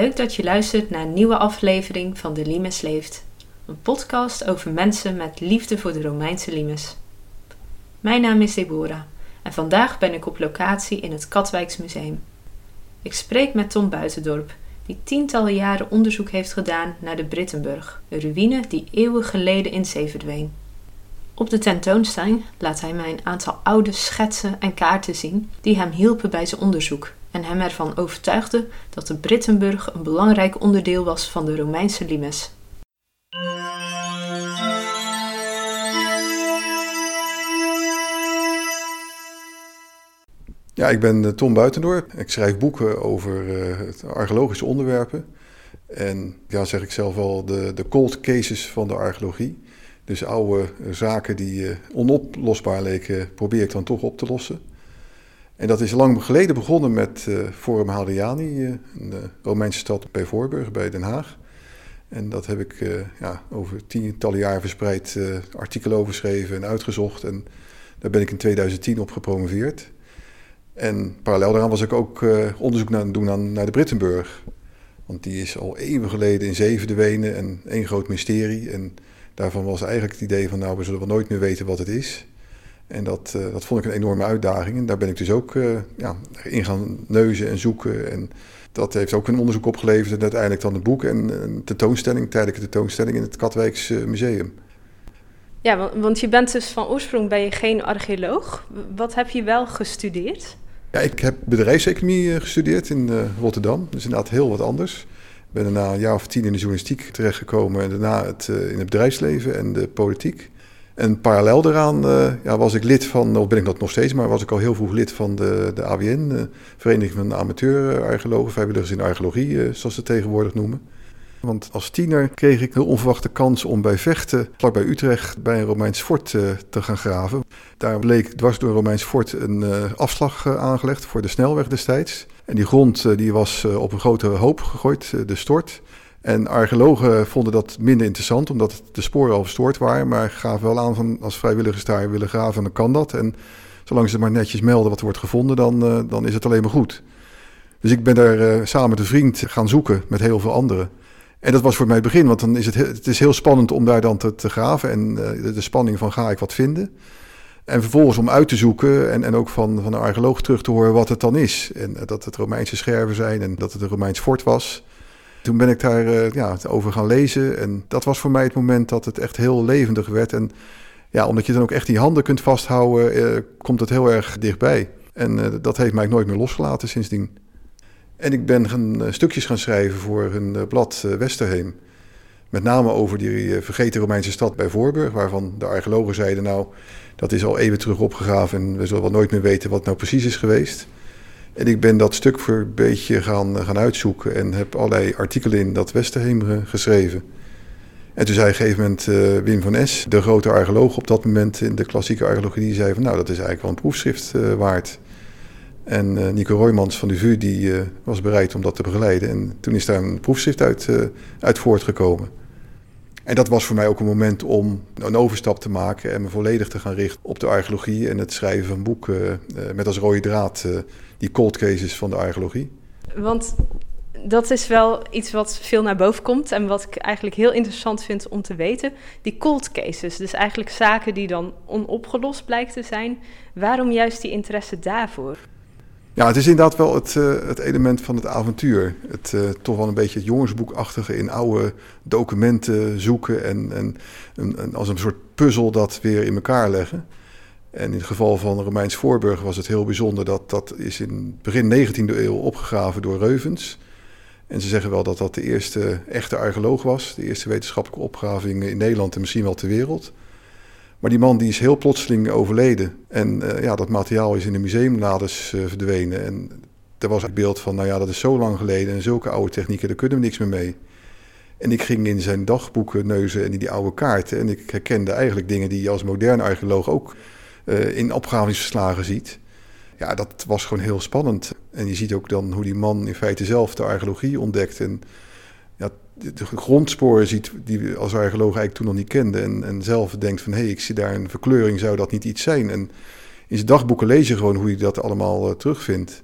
Leuk dat je luistert naar een nieuwe aflevering van De Limes Leeft, een podcast over mensen met liefde voor de Romeinse limes. Mijn naam is Deborah en vandaag ben ik op locatie in het Katwijks Museum. Ik spreek met Tom Buitendorp, die tientallen jaren onderzoek heeft gedaan naar de Brittenburg, een ruïne die eeuwen geleden in zee verdween. Op de tentoonstelling laat hij mij een aantal oude schetsen en kaarten zien die hem hielpen bij zijn onderzoek en hem ervan overtuigden dat de Brittenburg een belangrijk onderdeel was van de Romeinse limes. Ja, ik ben eh, Tom Buitendorp. Ik schrijf boeken over uh, archeologische onderwerpen. En ja, zeg ik zelf wel, de, de cold cases van de archeologie. Dus oude zaken die onoplosbaar leken, probeer ik dan toch op te lossen. En dat is lang geleden begonnen met uh, Forum Hadriani, uh, de Romeinse stad bij Voorburg, bij Den Haag. En dat heb ik uh, ja, over tientallen jaar verspreid artikelen over geschreven en uitgezocht. En daar ben ik in 2010 op gepromoveerd. En parallel daaraan was ik ook onderzoek naar doen aan, naar de Brittenburg. Want die is al eeuwen geleden in zee verdwenen en één groot mysterie. En daarvan was eigenlijk het idee van nou, we zullen wel nooit meer weten wat het is. En dat, uh, dat vond ik een enorme uitdaging. En daar ben ik dus ook uh, ja, in gaan neuzen en zoeken. En dat heeft ook een onderzoek opgeleverd. En uiteindelijk dan een boek en een tentoonstelling, tijdelijke tentoonstelling in het Katwijks uh, Museum. Ja, want je bent dus van oorsprong ben je geen archeoloog. Wat heb je wel gestudeerd? Ja, ik heb bedrijfseconomie gestudeerd in Rotterdam. Dus inderdaad heel wat anders. Ik ben daarna een jaar of tien in de journalistiek terechtgekomen. En daarna het, in het bedrijfsleven en de politiek. En parallel daaraan uh, ja, was ik lid van, of ben ik dat nog steeds, maar was ik al heel vroeg lid van de, de AWN, de Vereniging van Amateur-Archeologen, vrijwilligers in archeologie, uh, zoals ze tegenwoordig noemen. Want als tiener kreeg ik de onverwachte kans om bij Vechten, vlakbij Utrecht, bij een Romeins fort te gaan graven. Daar bleek dwars door een Romeins fort een afslag aangelegd voor de snelweg destijds. En die grond die was op een grote hoop gegooid, de stort. En archeologen vonden dat minder interessant, omdat de sporen al verstoord waren. Maar gaven wel aan van als vrijwilligers daar willen graven, dan kan dat. En zolang ze maar netjes melden wat er wordt gevonden, dan, uh, dan is het alleen maar goed. Dus ik ben daar uh, samen met een vriend gaan zoeken met heel veel anderen. En dat was voor mij het begin, want dan is het, het is heel spannend om daar dan te, te graven. En uh, de, de, spanning van ga ik wat vinden. En vervolgens om uit te zoeken en, en ook van, van een archeoloog terug te horen wat het dan is. En dat het Romeinse scherven zijn en dat het een Romeins fort was. Toen ben ik daar uh, ja, over gaan lezen. En dat was voor mij het moment dat het echt heel levendig werd. En ja, omdat je dan ook echt die handen kunt vasthouden, uh, komt het heel erg dichtbij. En uh, dat heeft mij nooit meer losgelaten sindsdien. En ik ben gaan, stukjes gaan schrijven voor een blad Westerheem. Met name over die vergeten Romeinse stad bij Voorburg, waarvan de archeologen zeiden: Nou, dat is al even terug opgegraven en we zullen wel nooit meer weten wat nou precies is geweest. En ik ben dat stuk voor een beetje gaan, gaan uitzoeken en heb allerlei artikelen in dat Westerheem geschreven. En toen zei op een gegeven moment uh, Wim van Es, de grote archeoloog op dat moment in de klassieke archeologie, die zei van nou dat is eigenlijk wel een proefschrift uh, waard. En uh, Nico Roymans van de VU die was bereid om dat te begeleiden. En toen is daar een proefschrift uit, uit voortgekomen. En dat was voor mij ook een moment om een overstap te maken en me volledig te gaan richten op de archeologie en het schrijven van boeken met als rode draad die cold cases van de archeologie. Want dat is wel iets wat veel naar boven komt en wat ik eigenlijk heel interessant vind om te weten. Die cold cases, dus eigenlijk zaken die dan onopgelost blijken te zijn. Waarom juist die interesse daarvoor? Ja, het is inderdaad wel het, uh, het element van het avontuur. Het uh, toch wel een beetje het jongensboekachtige in oude documenten zoeken en, en, en, als een soort puzzel dat weer in elkaar leggen. En in het geval van Romeins Voorburg was het heel bijzonder dat dat is in begin 19e eeuw opgegraven door Reuvens. En ze zeggen wel dat dat de eerste echte archeoloog was, de eerste wetenschappelijke opgraving in Nederland en misschien wel ter wereld. Maar die man die is heel plotseling overleden. En uh, ja, dat materiaal is in de museumlades uh, verdwenen. En er was het beeld van, nou ja, dat is zo lang geleden en zulke oude technieken, daar kunnen we niks meer mee. En ik ging in zijn dagboeken neuzen en in die oude kaarten. En ik herkende eigenlijk dingen die je als moderne archeoloog ook uh, in opgravingsverslagen ziet. Ja, dat was gewoon heel spannend. En je ziet ook dan hoe die man in feite zelf de archeologie ontdekt. En de grondsporen ziet die als archeoloog eigenlijk toen nog niet kende. En, en zelf denkt van, hé, hey, ik zie daar een verkleuring, zou dat niet iets zijn? En in zijn dagboeken lees je gewoon hoe hij dat allemaal uh, terugvindt.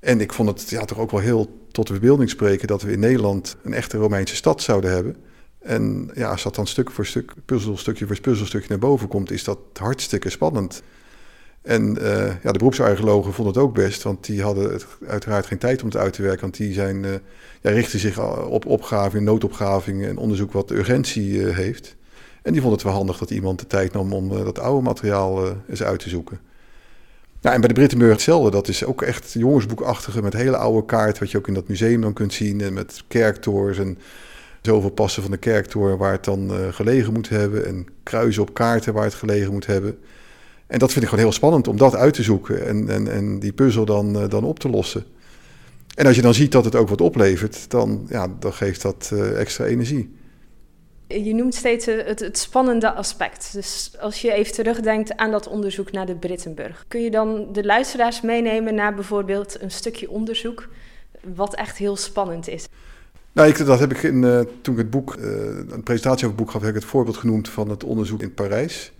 En ik vond het ja, toch ook wel heel tot de verbeelding spreken dat we in Nederland een echte Romeinse stad zouden hebben. En ja, als dat dan stuk voor stuk, puzzelstukje voor puzzelstukje naar boven komt, is dat hartstikke spannend. En uh, ja, de beroepsarcheologen vonden het ook best, want die hadden uiteraard geen tijd om het uit te werken. Want die zijn, uh, ja, richten zich op noodopgraving en onderzoek wat urgentie uh, heeft. En die vonden het wel handig dat iemand de tijd nam om dat oude materiaal eens uit te zoeken. Nou, en bij de Brittenburg hetzelfde. Dat is ook echt jongensboekachtige met hele oude kaart, wat je ook in dat museum dan kunt zien. En met kerktoren en zoveel passen van de kerktoren waar het dan gelegen moet hebben. En kruisen op kaarten waar het gelegen moet hebben. En dat vind ik gewoon heel spannend om dat uit te zoeken en, en, en die puzzel dan, uh, dan op te lossen. En als je dan ziet dat het ook wat oplevert, dan, ja, dan geeft dat uh, extra energie. Je noemt steeds eh, het, het, spannende aspect. Dus als je even terugdenkt aan dat onderzoek naar de Brittenburg, kun je dan de luisteraars meenemen naar bijvoorbeeld een stukje onderzoek wat echt heel spannend is? Nou, ik, dat heb ik in, uh, toen ik het boek, uh, een presentatie over het boek gaf, heb ik het voorbeeld genoemd van het onderzoek in Parijs.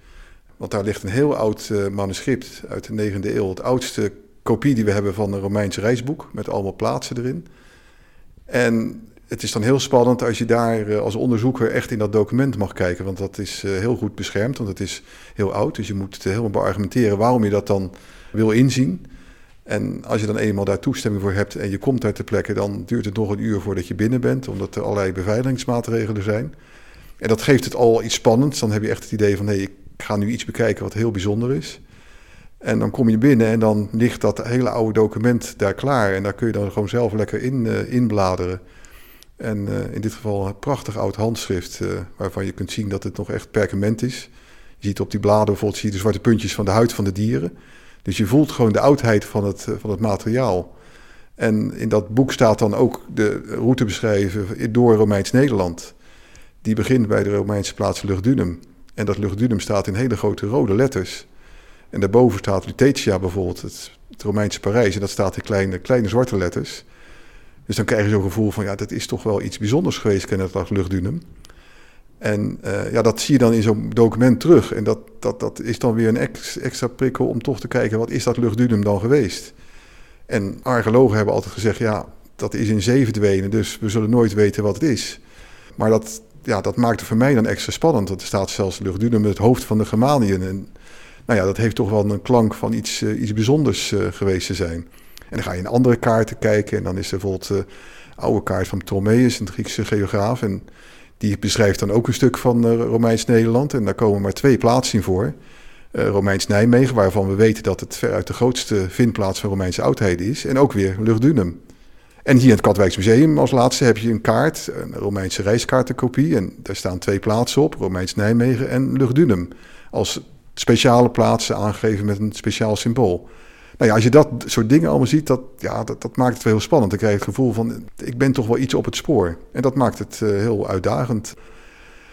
Want daar ligt een heel oud uh, manuscript uit de 9e eeuw. Het oudste kopie die we hebben van een Romeins reisboek. Met allemaal plaatsen erin. En het is dan heel spannend als je daar uh, als onderzoeker echt in dat document mag kijken. Want dat is uh, heel goed beschermd, want het is heel oud. Dus je moet helemaal beargumenteren waarom je dat dan wil inzien. En als je dan eenmaal daar toestemming voor hebt en je komt daar ter plekke, dan duurt het nog een uur voordat je binnen bent, omdat er allerlei beveiligingsmaatregelen zijn. En dat geeft het al iets spannends. Dan heb je echt het idee van, hé, hey, ik ga nu iets bekijken wat heel bijzonder is. En dan kom je binnen en dan ligt dat hele oude document daar klaar. En daar kun je dan gewoon zelf lekker in uh, inbladeren. En uh, in dit geval een prachtig oud handschrift, uh, waarvan je kunt zien dat het nog echt perkament is. Je ziet op die bladen bijvoorbeeld zie je de zwarte puntjes van de huid van de dieren. Dus je voelt gewoon de oudheid van het, van het materiaal. En in dat boek staat dan ook de route beschreven door Romeins-Nederland. Die begint bij de Romeinse plaats Lugdunum. En dat luchtdunum staat in hele grote rode letters. En daarboven staat Lutetia bijvoorbeeld, het, Romeinse Parijs. En dat staat in kleine, kleine zwarte letters. Dus dan krijg je zo'n gevoel van, ja, dat is toch wel iets bijzonders geweest, dat luchtdunum. En uh, ja, dat zie je dan in zo'n document terug. En dat, dat, dat is dan weer een ex, extra prikkel om toch te kijken, wat is dat luchtdunum dan geweest? En archeologen hebben altijd gezegd, ja, dat is in zee verdwenen, dus we zullen nooit weten wat het is. Maar dat, ja, dat maakte voor mij dan extra spannend. Want er staat zelfs Luchtdunum het hoofd van de Germaniën. En nou ja, dat heeft toch wel een klank van iets, uh, iets bijzonders uh, geweest te zijn. En dan ga je in andere kaarten kijken. En dan is er bijvoorbeeld de uh, oude kaart van Ptolemeus, een Griekse geograaf. En die beschrijft dan ook een stuk van Romeins-Nederland. En daar komen maar twee plaatsen in voor. Romeins-Nijmegen, waarvan we weten dat het veruit de grootste vindplaats van Romeinse oudheid is. En ook weer Luchtdunum. En hier in het Katwijksmuseum als laatste heb je een kaart, een Romeinse reiskaartenkopie. En daar staan twee plaatsen op, Romeins Nijmegen en Lugdunum. Als speciale plaatsen aangegeven met een speciaal symbool. Nou ja, als je dat soort dingen allemaal ziet, dat, ja, dat, dat maakt het wel heel spannend. Dan krijg je het gevoel van, ik ben toch wel iets op het spoor. En dat maakt het uh, heel uitdagend.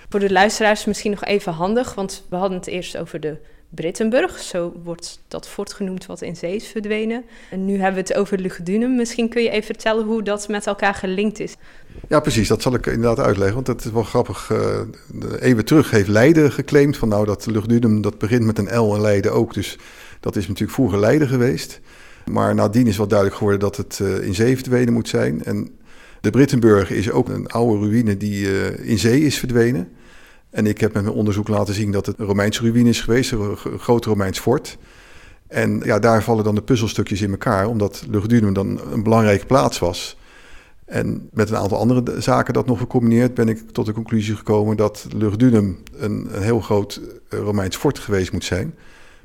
Voor de luisteraars misschien nog even handig, want we hadden het eerst over de Brittenburg. Zo wordt dat voortgenoemd wat in zee is verdwenen. En nu hebben we het over Lugdunum. Misschien kun je even vertellen hoe dat met elkaar gelinkt is. Ja, precies. Dat zal ik inderdaad uitleggen. Want het is wel grappig. Even terug heeft Leiden geclaimd van nou dat Lugdunum dat begint met een L en Leiden ook. Dus dat is natuurlijk vroeger Leiden geweest. Maar nadien is wel duidelijk geworden dat het uh, in zee verdwenen moet zijn. En de Brittenburg is ook een oude ruïne die uh, in zee is verdwenen. En ik heb met mijn onderzoek laten zien dat het een Romeinse ruïne is geweest, een groot Romeins fort. En ja, daar vallen dan de puzzelstukjes in elkaar, omdat Lugdunum dan een belangrijke plaats was. En met een aantal andere zaken dat nog gecombineerd ben ik tot de conclusie gekomen dat Lugdunum een, een heel groot eh, Romeins fort geweest moet zijn.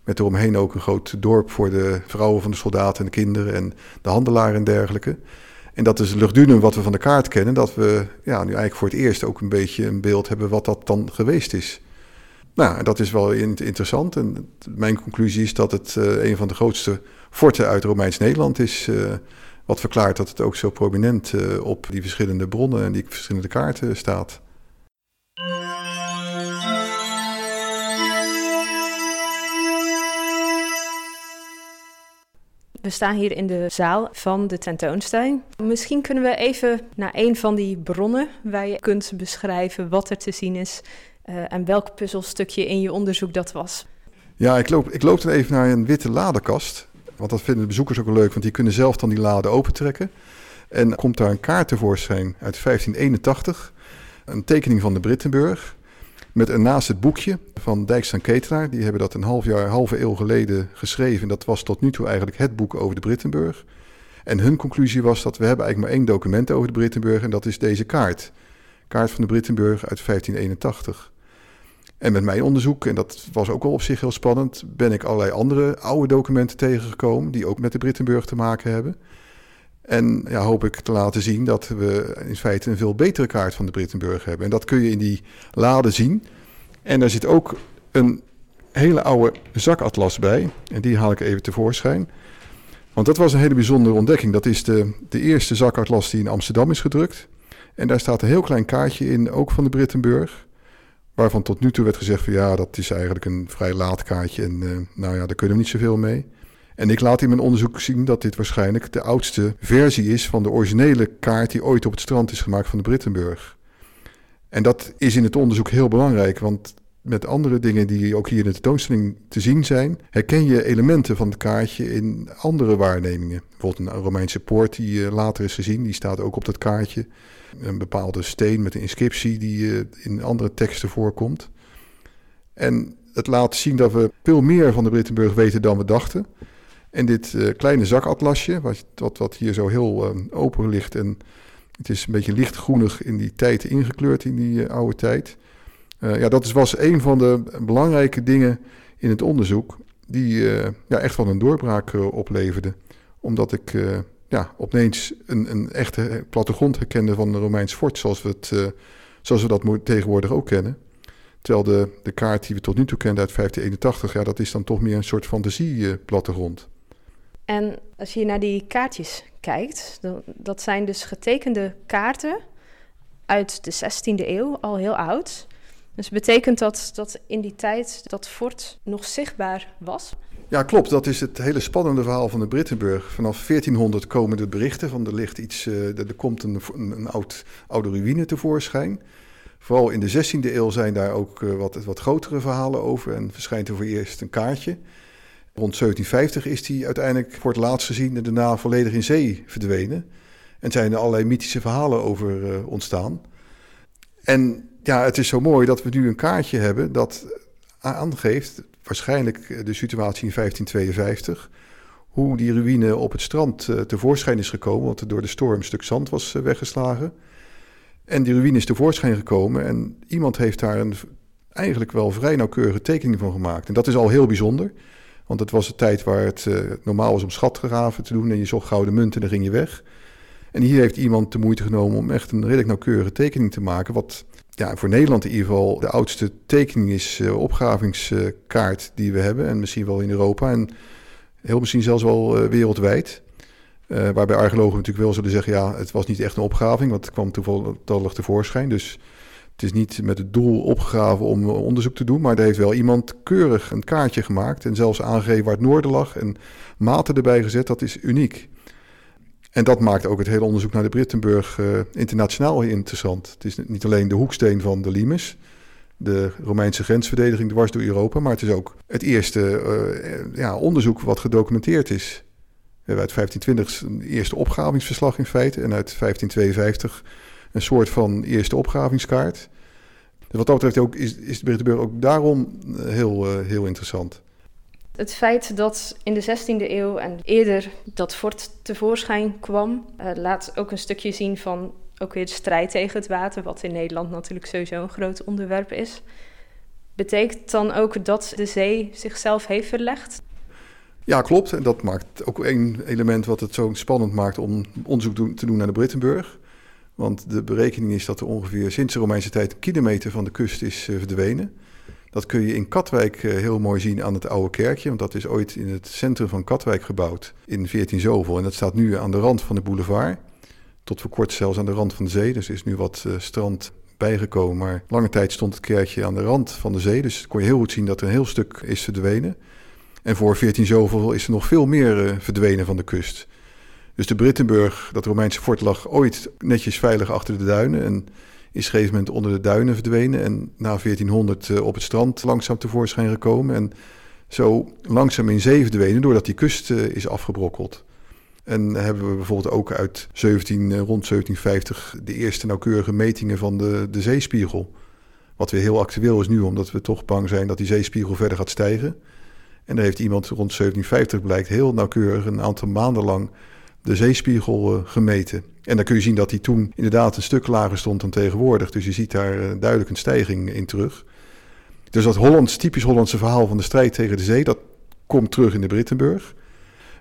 Met eromheen ook een groot dorp voor de vrouwen van de soldaten en de kinderen en de handelaren en dergelijke. En dat is Lugdunum wat we van de kaart kennen, dat we ja, nu eigenlijk voor het eerst ook een beetje een beeld hebben wat dat dan geweest is. Nou, dat is wel interessant. En mijn conclusie is dat het uh, een van de grootste forten uit Romeins Nederland is. Uh, wat verklaart dat het ook zo prominent uh, op die verschillende bronnen en die verschillende kaarten staat. We staan hier in de zaal van de tentoonstelling. Misschien kunnen we even naar een van die bronnen waar je kunt beschrijven wat er te zien is uh, en welk puzzelstukje in je onderzoek dat was. Ja, ik loop, ik loop dan even naar een witte ladekast. Want dat vinden de bezoekers ook wel leuk, want die kunnen zelf dan die lade opentrekken. En komt daar een kaart tevoorschijn uit 1581. Een tekening van de Brittenburg. Met ernaast het boekje van Dijkstra Ketelaar. Die hebben dat een half jaar, halve eeuw geleden geschreven. En dat was tot nu toe eigenlijk het boek over de Brittenburg. En hun conclusie was dat we hebben eigenlijk maar één document over de Brittenburg. En dat is deze kaart. Kaart van de Brittenburg uit 1581. En met mijn onderzoek, en dat was ook wel op zich heel spannend, ben ik allerlei andere oude documenten tegengekomen die ook met de Brittenburg te maken hebben. En ja, hoop ik te laten zien dat we in feite een veel betere kaart van de Brittenburg hebben. En dat kun je in die lade zien. En daar zit ook een hele oude zakatlas bij. En die haal ik even tevoorschijn. Want dat was een hele bijzondere ontdekking. Dat is de, de eerste zakatlas die in Amsterdam is gedrukt. En daar staat een heel klein kaartje in, ook van de Brittenburg. Waarvan tot nu toe werd gezegd van ja, dat is eigenlijk een vrij laat kaartje. En uh, nou ja, daar kunnen we niet zoveel mee. En ik laat in mijn onderzoek zien dat dit waarschijnlijk de oudste versie is van de originele kaart die ooit op het strand is gemaakt van de Brittenburg. En dat is in het onderzoek heel belangrijk, want met andere dingen die ook hier in de tentoonstelling te zien zijn, herken je elementen van het kaartje in andere waarnemingen. Bijvoorbeeld een Romeinse poort die eh, later is gezien, die staat ook op dat kaartje. Een bepaalde steen met een inscriptie die eh, in andere teksten voorkomt. En het laat zien dat we veel meer van de Brittenburg weten dan we dachten. En dit uh, kleine zakatlasje, wat, wat, hier zo heel uh, open ligt en het is een beetje lichtgroenig in die tijd ingekleurd, in die uh, oude tijd. ja, dat is, was een van de belangrijke dingen in het onderzoek die ja, echt wel een doorbraak opleverde. Omdat ik ja, opeens een, een echte plattegrond herkende van een Romeins fort, zoals we, het, zoals we dat tegenwoordig ook kennen. Terwijl de, de kaart die we tot nu toe kenden uit 1581, ja, dat is dan toch meer een soort fantasieplattegrond. En als je naar die kaartjes kijkt, dat zijn dus getekende kaarten uit de 16e eeuw, al heel oud. Dus betekent dat dat in die tijd dat fort nog zichtbaar was? Ja, klopt. Dat is het hele spannende verhaal van de Brittenburg. Vanaf 1400 komen de berichten van er ligt iets, uh, er komt een, een, oud, oude ruïne tevoorschijn. Vooral in de 16e eeuw zijn daar ook uh, wat, wat grotere verhalen over en verschijnt er voor eerst een kaartje. Rond 1750 is hij uiteindelijk voor het laatst gezien en daarna volledig in zee verdwenen. En zijn er allerlei mythische verhalen over uh, ontstaan. En ja, het is zo mooi dat we nu een kaartje hebben dat aangeeft, waarschijnlijk de situatie in 1552, hoe die ruïne op het strand uh, tevoorschijn is gekomen, want er door de storm een stuk zand was weggeslagen. En die ruïne is tevoorschijn gekomen en iemand heeft daar een eigenlijk wel vrij nauwkeurige tekening van gemaakt. En dat is al heel bijzonder. Want het was een tijd waar het uh, normaal was om schatgraven te doen en je zocht gouden munten en dan ging je weg. En hier heeft iemand de moeite genomen om echt een redelijk nauwkeurige tekening te maken. Wat ja, voor Nederland in ieder geval de oudste tekening is, uh, die we hebben. En misschien wel in Europa en heel misschien zelfs wel uh, wereldwijd. waarbij archeologen natuurlijk wel zullen zeggen, ja, het was niet echt een opgraving, want het kwam toevallig tevoorschijn. Dus het is niet met het doel opgegraven om onderzoek te doen, maar er heeft wel iemand keurig een kaartje gemaakt en zelfs aangegeven waar het noorden lag en maten erbij gezet. Dat is uniek. En dat maakt ook het hele onderzoek naar de Brittenburg uh, internationaal interessant. Het is niet alleen de hoeksteen van de Limes, de Romeinse grensverdediging dwars door Europa, maar het is ook het eerste uh, ja, onderzoek wat gedocumenteerd is. We hebben uit 1520 een eerste opgavingsverslag in feite en uit 1552 een soort van eerste opgravingskaart. wat dat betreft ook, is, is de Brittenburg ook daarom eh, heel, uh, heel interessant. Het feit dat in de 16e eeuw en eerder dat fort tevoorschijn kwam, uh, laat ook een stukje zien van ook weer de strijd tegen het water, wat in Nederland natuurlijk sowieso een groot onderwerp is. Betekent dan ook dat de zee zichzelf heeft verlegd? Ja, klopt. En dat maakt ook één element wat het zo spannend maakt om onderzoek te doen naar de Brittenburg. Want de berekening is dat er ongeveer sinds de Romeinse tijd een kilometer van de kust is uh, verdwenen. Dat kun je in Katwijk uh, heel mooi zien aan het oude kerkje. Want dat is ooit in het centrum van Katwijk gebouwd in 14 zoveel. En dat staat nu aan de rand van de boulevard. Tot voor kort zelfs aan de rand van de zee. Dus er is nu wat uh, strand bijgekomen. Maar lange tijd stond het kerkje aan de rand van de zee. Dus kon je heel goed zien dat er een heel stuk is verdwenen. En voor 14 zoveel is er nog veel meer verdwenen van de kust. Dus de Brittenburg, dat Romeinse fort, lag ooit netjes veilig achter de duinen. En is op een gegeven moment onder de duinen verdwenen. En na 1400 uh, op het strand langzaam tevoorschijn gekomen. En zo langzaam in zee verdwenen doordat die kust is afgebrokkeld. En hebben we bijvoorbeeld ook uit 17, rond 1750 de eerste nauwkeurige metingen van de, de zeespiegel. Wat weer heel actueel is nu, omdat we toch bang zijn dat die zeespiegel verder gaat stijgen. En daar heeft iemand rond 1750 blijkt heel nauwkeurig een aantal maanden lang de zeespiegel gemeten. En dan kun je zien dat hij toen inderdaad een stuk lager stond dan tegenwoordig. Dus je ziet daar eh, duidelijk een stijging in terug. Dus dat Hollands, typisch Hollandse verhaal van de strijd tegen de zee, dat komt terug in de Brittenburg.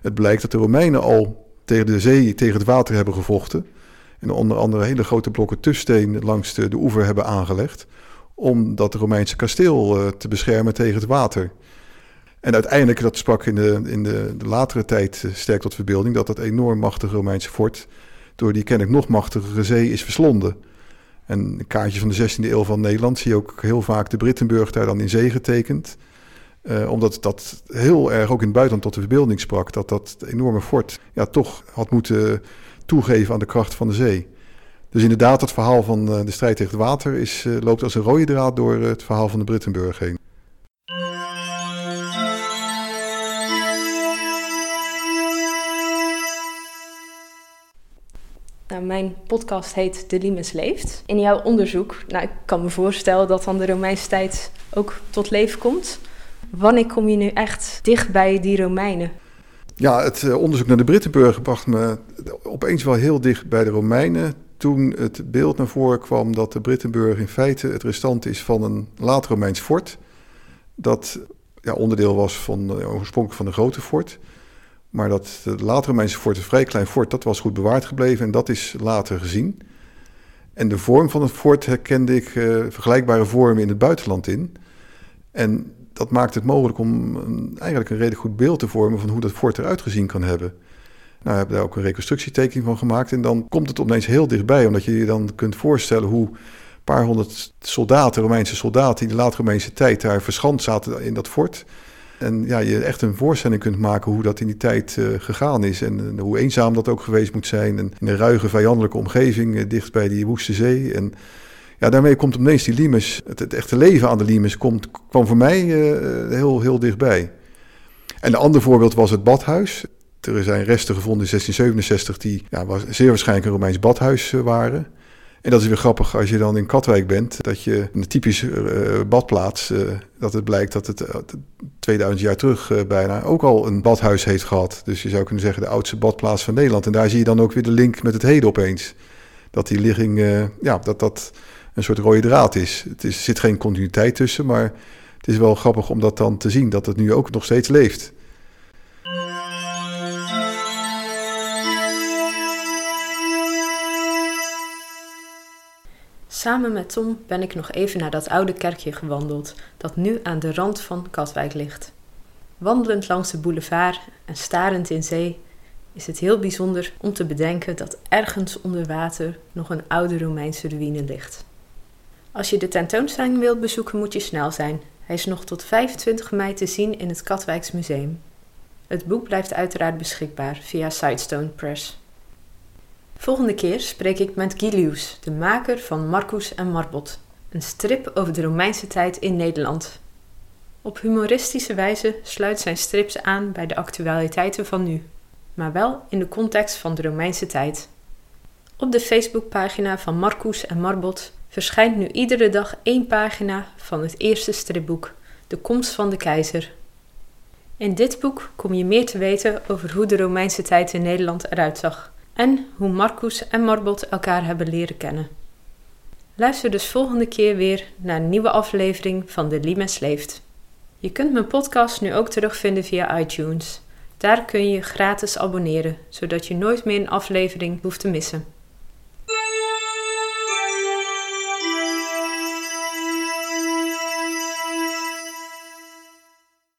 Het blijkt dat de Romeinen al tegen de zee, tegen het water hebben gevochten. En onder andere hele grote blokken tussteen langs de, de oever hebben aangelegd. Om dat Romeinse kasteel uh, te beschermen tegen het water. En uiteindelijk, dat sprak in de, in de, de latere tijd uh, sterk tot verbeelding, dat dat enorm machtige Romeinse fort door die kennelijk nog machtigere zee is verslonden. En een kaartje van de 16e eeuw van Nederland zie je ook heel vaak de Brittenburg daar dan in zee getekend. Uh, omdat dat heel erg ook in het buitenland tot de verbeelding sprak. Dat dat enorme fort ja, toch had moeten toegeven aan de kracht van de zee. Dus inderdaad, het verhaal van uh, de strijd tegen het water is, loopt als een rode draad door het verhaal van de Brittenburg heen. Mijn podcast heet De Limes Leeft. In jouw onderzoek, nou, ik kan me voorstellen dat dan de Romeinse tijd ook tot leven komt. Wanneer kom je nu echt dicht bij die Romeinen? Ja, het uh, onderzoek naar de Brittenburg bracht me opeens wel heel dicht bij de Romeinen. Toen het beeld naar voren kwam dat de Brittenburg in feite het restant is van een laat Romeins fort. Dat ja, onderdeel was van uh, oorspronkelijk van een grote fort. Maar dat het latere Romeinse fort, een vrij klein fort, dat was goed bewaard gebleven en dat is later gezien. En de vorm van het fort herkende ik uh, vergelijkbare vormen in het buitenland in. En dat maakt het mogelijk om eigenlijk een redelijk goed beeld te vormen van hoe dat fort eruit gezien kan hebben. Nou, we hebben daar ook een reconstructietekening van gemaakt. En dan komt het opeens heel dichtbij, omdat je je dan kunt voorstellen hoe een paar honderd soldaten, Romeinse soldaten, in de late Romeinse tijd daar verschand zaten in dat fort. En ja, je echt een voorstelling kunt maken hoe dat in die tijd uh, gegaan is. En uh, hoe eenzaam dat ook geweest moet zijn. En in een ruige, vijandelijke omgeving, uh, dicht bij die woeste zee. En ja, daarmee komt ineens die Limes, het, het, echte leven aan de Limes, komt, kwam voor mij heel, heel dichtbij. En een ander voorbeeld was het badhuis. Er zijn resten gevonden in 1667 die ja, was zeer waarschijnlijk een Romeins badhuis waren. En dat is weer grappig als je dan in Katwijk bent, dat je een typische uh, badplaats, uh, dat het blijkt dat het uh, 2000 jaar terug bijna ook al een badhuis heeft gehad. Dus je zou kunnen zeggen de oudste badplaats van Nederland. En daar zie je dan ook weer de link met het heden opeens. Dat die ligging, ja, dat dat een soort rode draad is. Het is, zit geen continuïteit tussen, maar het is wel grappig om dat dan te zien, dat het nu ook nog steeds leeft. Samen met Tom ben ik nog even naar dat oude kerkje gewandeld, dat nu aan de rand van Katwijk ligt. Wandelend langs de boulevard en starend in zee is het heel bijzonder om te bedenken dat ergens onder water nog een oude Romeinse ruïne ligt. Als je de tentoonstelling wilt bezoeken, moet je snel zijn. Hij is nog tot 25 mei te zien in het Katwijks Museum. Het boek blijft uiteraard beschikbaar via Sidestone Press. Volgende keer spreek ik met Gilius, de maker van Marcus en Marbot, een strip over de Romeinse tijd in Nederland. Op humoristische wijze sluit zijn strips aan bij de actualiteiten van nu, maar wel in de context van de Romeinse tijd. Op de Facebookpagina van Marcus en Marbot verschijnt nu iedere dag één pagina van het eerste stripboek, De Komst van de Keizer. In dit boek kom je meer te weten over hoe de Romeinse tijd in Nederland eruit zag en hoe Marcus en Marbot elkaar hebben leren kennen. Luister dus volgende keer weer naar een nieuwe aflevering van De Limes Leeft. Je kunt mijn podcast nu ook terugvinden via iTunes. Daar kun je je gratis abonneren, zodat je nooit meer een aflevering hoeft te missen.